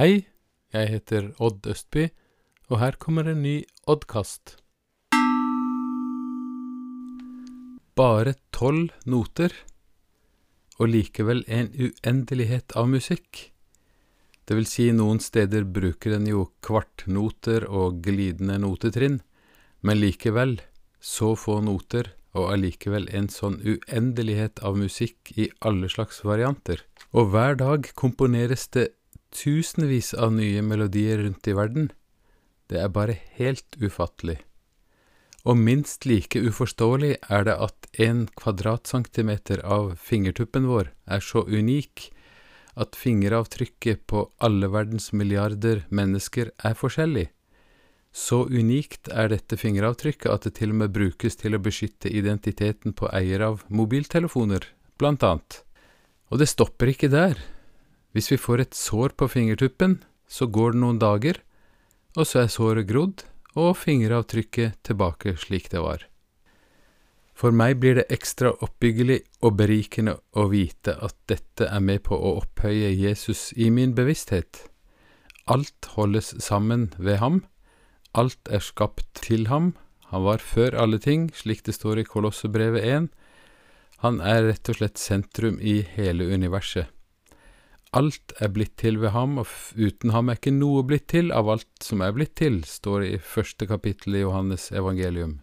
Hei, jeg heter Odd Østby, og her kommer en ny Oddkast. Bare tolv noter, og likevel en uendelighet av musikk. Det vil si, noen steder bruker en jo kvartnoter og glidende notetrinn, men likevel så få noter, og allikevel en sånn uendelighet av musikk i alle slags varianter. Og hver dag komponeres det tusenvis av nye melodier rundt i verden. Det er bare helt ufattelig. Og minst like uforståelig er det at en kvadratcentimeter av fingertuppen vår er så unik at fingeravtrykket på alle verdens milliarder mennesker er forskjellig. Så unikt er dette fingeravtrykket at det til og med brukes til å beskytte identiteten på eier av mobiltelefoner, blant annet. Og det stopper ikke der. Hvis vi får et sår på fingertuppen, så går det noen dager, og så er såret grodd, og fingeravtrykket tilbake slik det var. For meg blir det ekstra oppbyggelig og berikende å vite at dette er med på å opphøye Jesus i min bevissthet. Alt holdes sammen ved ham, alt er skapt til ham, han var før alle ting, slik det står i Kolossebrevet 1, han er rett og slett sentrum i hele universet. Alt er blitt til ved ham, og uten ham er ikke noe blitt til av alt som er blitt til, står det i første kapittel i Johannes evangelium.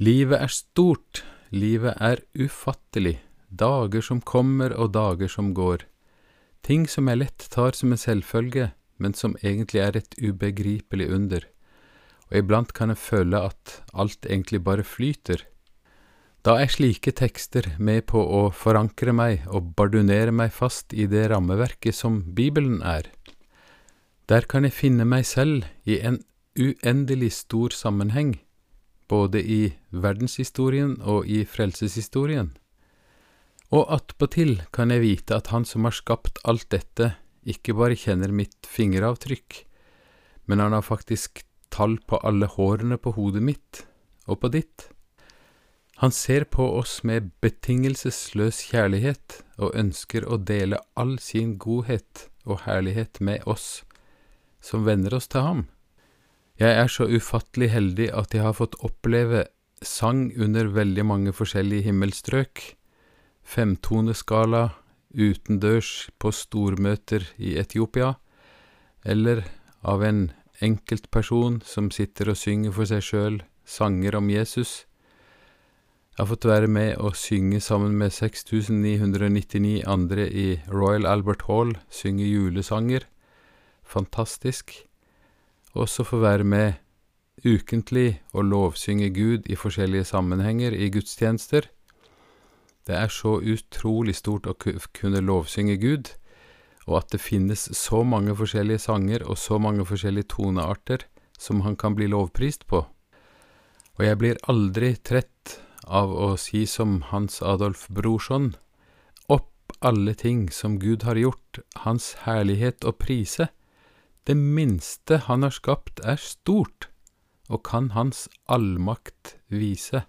Livet er stort, livet er ufattelig, dager som kommer og dager som går. Ting som jeg lett tar som en selvfølge, men som egentlig er et ubegripelig under. Og iblant kan jeg føle at alt egentlig bare flyter. Da er slike tekster med på å forankre meg og bardunere meg fast i det rammeverket som Bibelen er. Der kan jeg finne meg selv i en uendelig stor sammenheng, både i verdenshistorien og i frelseshistorien. Og attpåtil kan jeg vite at Han som har skapt alt dette, ikke bare kjenner mitt fingeravtrykk, men han har faktisk tall på alle hårene på hodet mitt og på ditt. Han ser på oss med betingelsesløs kjærlighet og ønsker å dele all sin godhet og herlighet med oss som venner oss til ham. Jeg er så ufattelig heldig at jeg har fått oppleve sang under veldig mange forskjellige himmelstrøk, femtoneskala, utendørs på stormøter i Etiopia, eller av en enkeltperson som sitter og synger for seg sjøl sanger om Jesus jeg har fått være med og synge sammen med 6999 andre i Royal Albert Hall, synge julesanger. Fantastisk. Også få være med ukentlig og lovsynge Gud i forskjellige sammenhenger i gudstjenester. Det er så utrolig stort å kunne lovsynge Gud, og at det finnes så mange forskjellige sanger og så mange forskjellige tonearter som han kan bli lovprist på. Og jeg blir aldri trett av å si som Hans Adolf Brorson, opp alle ting som Gud har gjort, Hans herlighet og prise. Det minste Han har skapt er stort, og kan Hans allmakt vise.